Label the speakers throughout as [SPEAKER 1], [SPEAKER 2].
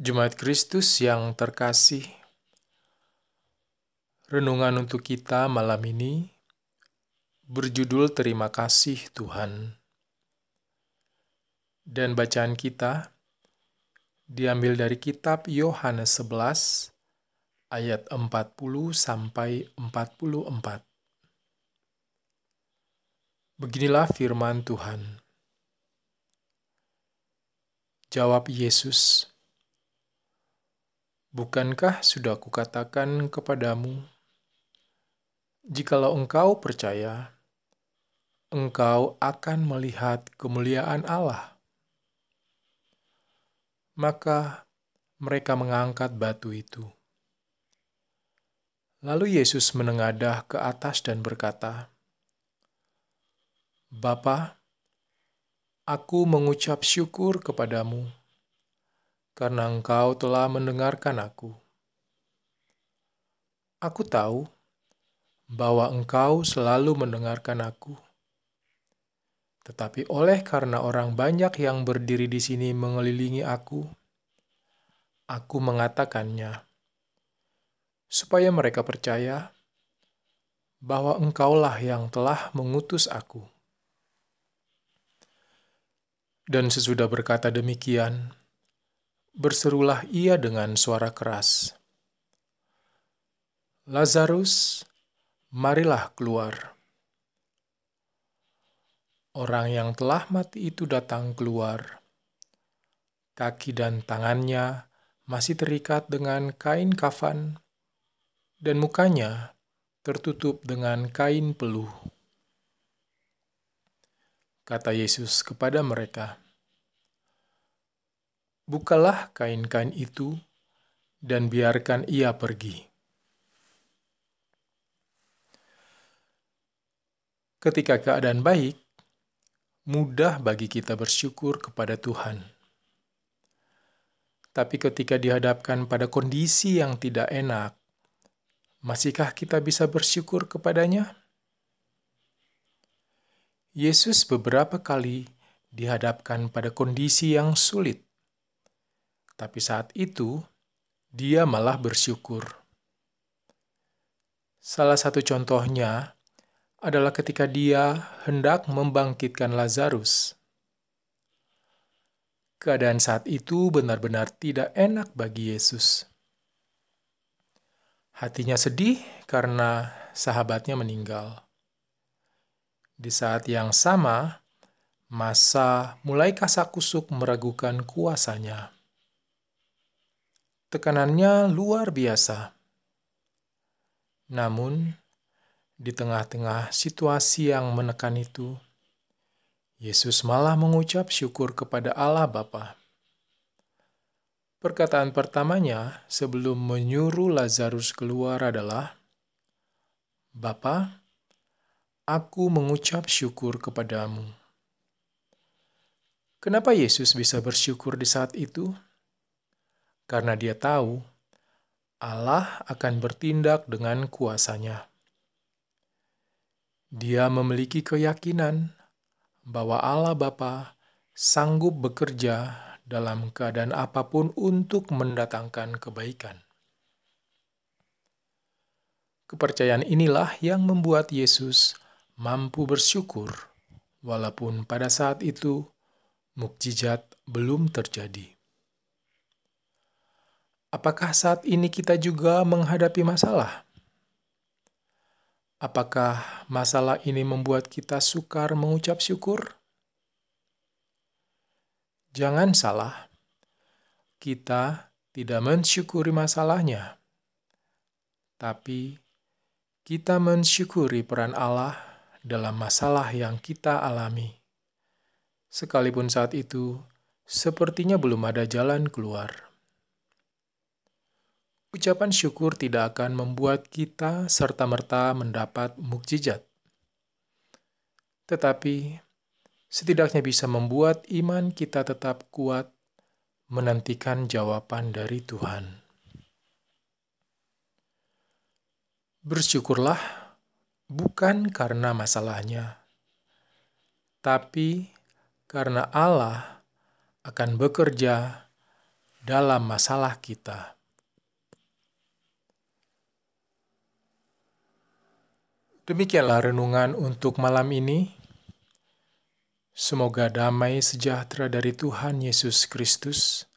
[SPEAKER 1] Jemaat Kristus yang terkasih, renungan untuk kita malam ini berjudul Terima Kasih Tuhan. Dan bacaan kita diambil dari kitab Yohanes 11 ayat 40 sampai 44. Beginilah firman Tuhan. Jawab Yesus, Bukankah sudah kukatakan kepadamu, jikalau engkau percaya, engkau akan melihat kemuliaan Allah? Maka mereka mengangkat batu itu. Lalu Yesus menengadah ke atas dan berkata, Bapa, aku mengucap syukur kepadamu karena engkau telah mendengarkan aku. Aku tahu bahwa engkau selalu mendengarkan aku. Tetapi oleh karena orang banyak yang berdiri di sini mengelilingi aku, aku mengatakannya, supaya mereka percaya bahwa engkaulah yang telah mengutus aku. Dan sesudah berkata demikian, berserulah ia dengan suara keras, "Lazarus, marilah keluar." Orang yang telah mati itu datang keluar. Kaki dan tangannya masih terikat dengan kain kafan, dan mukanya tertutup dengan kain peluh. Kata Yesus kepada mereka, bukalah kain-kain itu dan biarkan ia pergi. Ketika keadaan baik, mudah bagi kita bersyukur kepada Tuhan. Tapi ketika dihadapkan pada kondisi yang tidak enak, masihkah kita bisa bersyukur kepadanya? Yesus beberapa kali dihadapkan pada kondisi yang sulit tapi saat itu dia malah bersyukur. Salah satu contohnya adalah ketika dia hendak membangkitkan Lazarus. Keadaan saat itu benar-benar tidak enak bagi Yesus. Hatinya sedih karena sahabatnya meninggal. Di saat yang sama, masa mulai kasak-kusuk meragukan kuasanya. Tekanannya luar biasa. Namun, di tengah-tengah situasi yang menekan itu, Yesus malah mengucap syukur kepada Allah Bapa. Perkataan pertamanya sebelum menyuruh Lazarus keluar adalah, "Bapa, aku mengucap syukur kepadamu." Kenapa Yesus bisa bersyukur di saat itu? Karena dia tahu Allah akan bertindak dengan kuasanya. Dia memiliki keyakinan bahwa Allah Bapa sanggup bekerja dalam keadaan apa pun untuk mendatangkan kebaikan. Kepercayaan inilah yang membuat Yesus mampu bersyukur, walaupun pada saat itu mukjizat belum terjadi. Apakah saat ini kita juga menghadapi masalah? Apakah masalah ini membuat kita sukar mengucap syukur? Jangan salah, kita tidak mensyukuri masalahnya, tapi kita mensyukuri peran Allah dalam masalah yang kita alami. Sekalipun saat itu sepertinya belum ada jalan keluar. Ucapan syukur tidak akan membuat kita serta-merta mendapat mukjizat, tetapi setidaknya bisa membuat iman kita tetap kuat menantikan jawaban dari Tuhan. Bersyukurlah bukan karena masalahnya, tapi karena Allah akan bekerja dalam masalah kita. Demikianlah renungan untuk malam ini. Semoga damai sejahtera dari Tuhan Yesus Kristus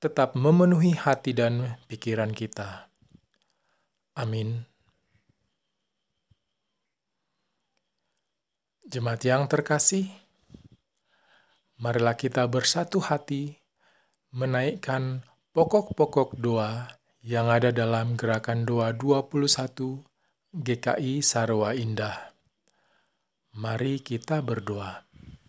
[SPEAKER 1] tetap memenuhi hati dan pikiran kita. Amin. Jemaat yang terkasih, marilah kita bersatu hati menaikkan pokok-pokok doa yang ada dalam gerakan doa 21 GKI Sarwa Indah. Mari kita berdoa.